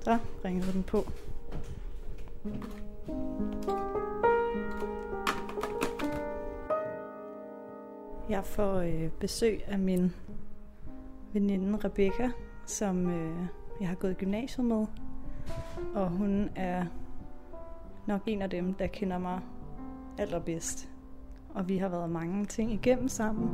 Så ringede den på. Jeg får øh, besøg af min veninde Rebecca, som øh, jeg har gået i gymnasiet med. Og hun er nok en af dem, der kender mig allerbedst. Og vi har været mange ting igennem sammen.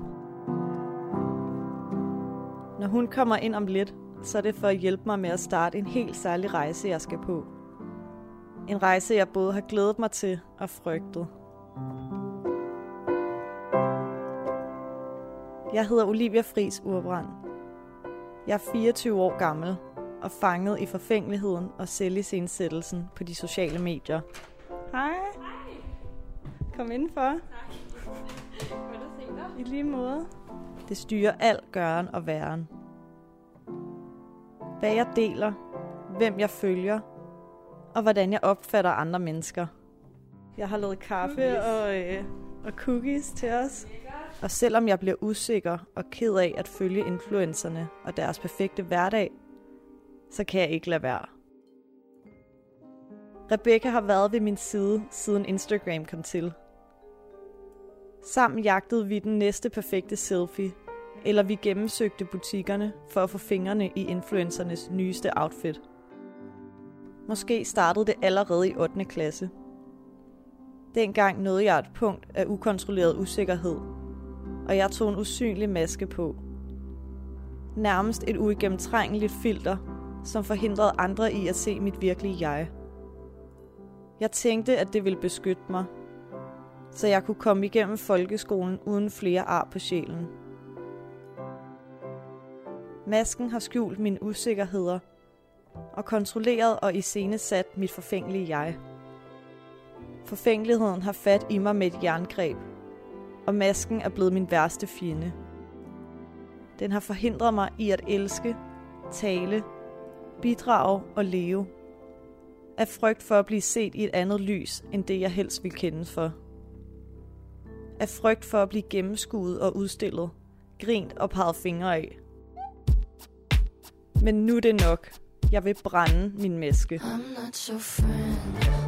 Når hun kommer ind om lidt, så er det for at hjælpe mig med at starte en helt særlig rejse, jeg skal på. En rejse, jeg både har glædet mig til og frygtet. Jeg hedder Olivia Fris Urbrand. Jeg er 24 år gammel og fanget i forfængeligheden og selvisensættelsen på de sociale medier. Hej. Hej. Kom indenfor. Tak. I lige måde. Det styrer alt gøren og væren. Hvad jeg deler, hvem jeg følger, og hvordan jeg opfatter andre mennesker. Jeg har lavet kaffe Cookies. og, øh, og cookies til os. Og selvom jeg bliver usikker og ked af at følge influencerne og deres perfekte hverdag, så kan jeg ikke lade være. Rebecca har været ved min side, siden Instagram kom til. Sammen jagtede vi den næste perfekte selfie, eller vi gennemsøgte butikkerne for at få fingrene i influencernes nyeste outfit. Måske startede det allerede i 8. klasse. Dengang nåede jeg et punkt af ukontrolleret usikkerhed, og jeg tog en usynlig maske på. Nærmest et uigennemtrængeligt filter, som forhindrede andre i at se mit virkelige jeg. Jeg tænkte, at det ville beskytte mig, så jeg kunne komme igennem folkeskolen uden flere ar på sjælen. Masken har skjult mine usikkerheder og kontrolleret og iscenesat mit forfængelige jeg. Forfængeligheden har fat i mig med et jerngreb, og masken er blevet min værste fjende. Den har forhindret mig i at elske, tale, bidrage og leve. Af frygt for at blive set i et andet lys, end det jeg helst vil kende for. Af frygt for at blive gennemskuet og udstillet, grint og peget fingre af. Men nu er det nok. Jeg vil brænde min maske. I'm not your friend.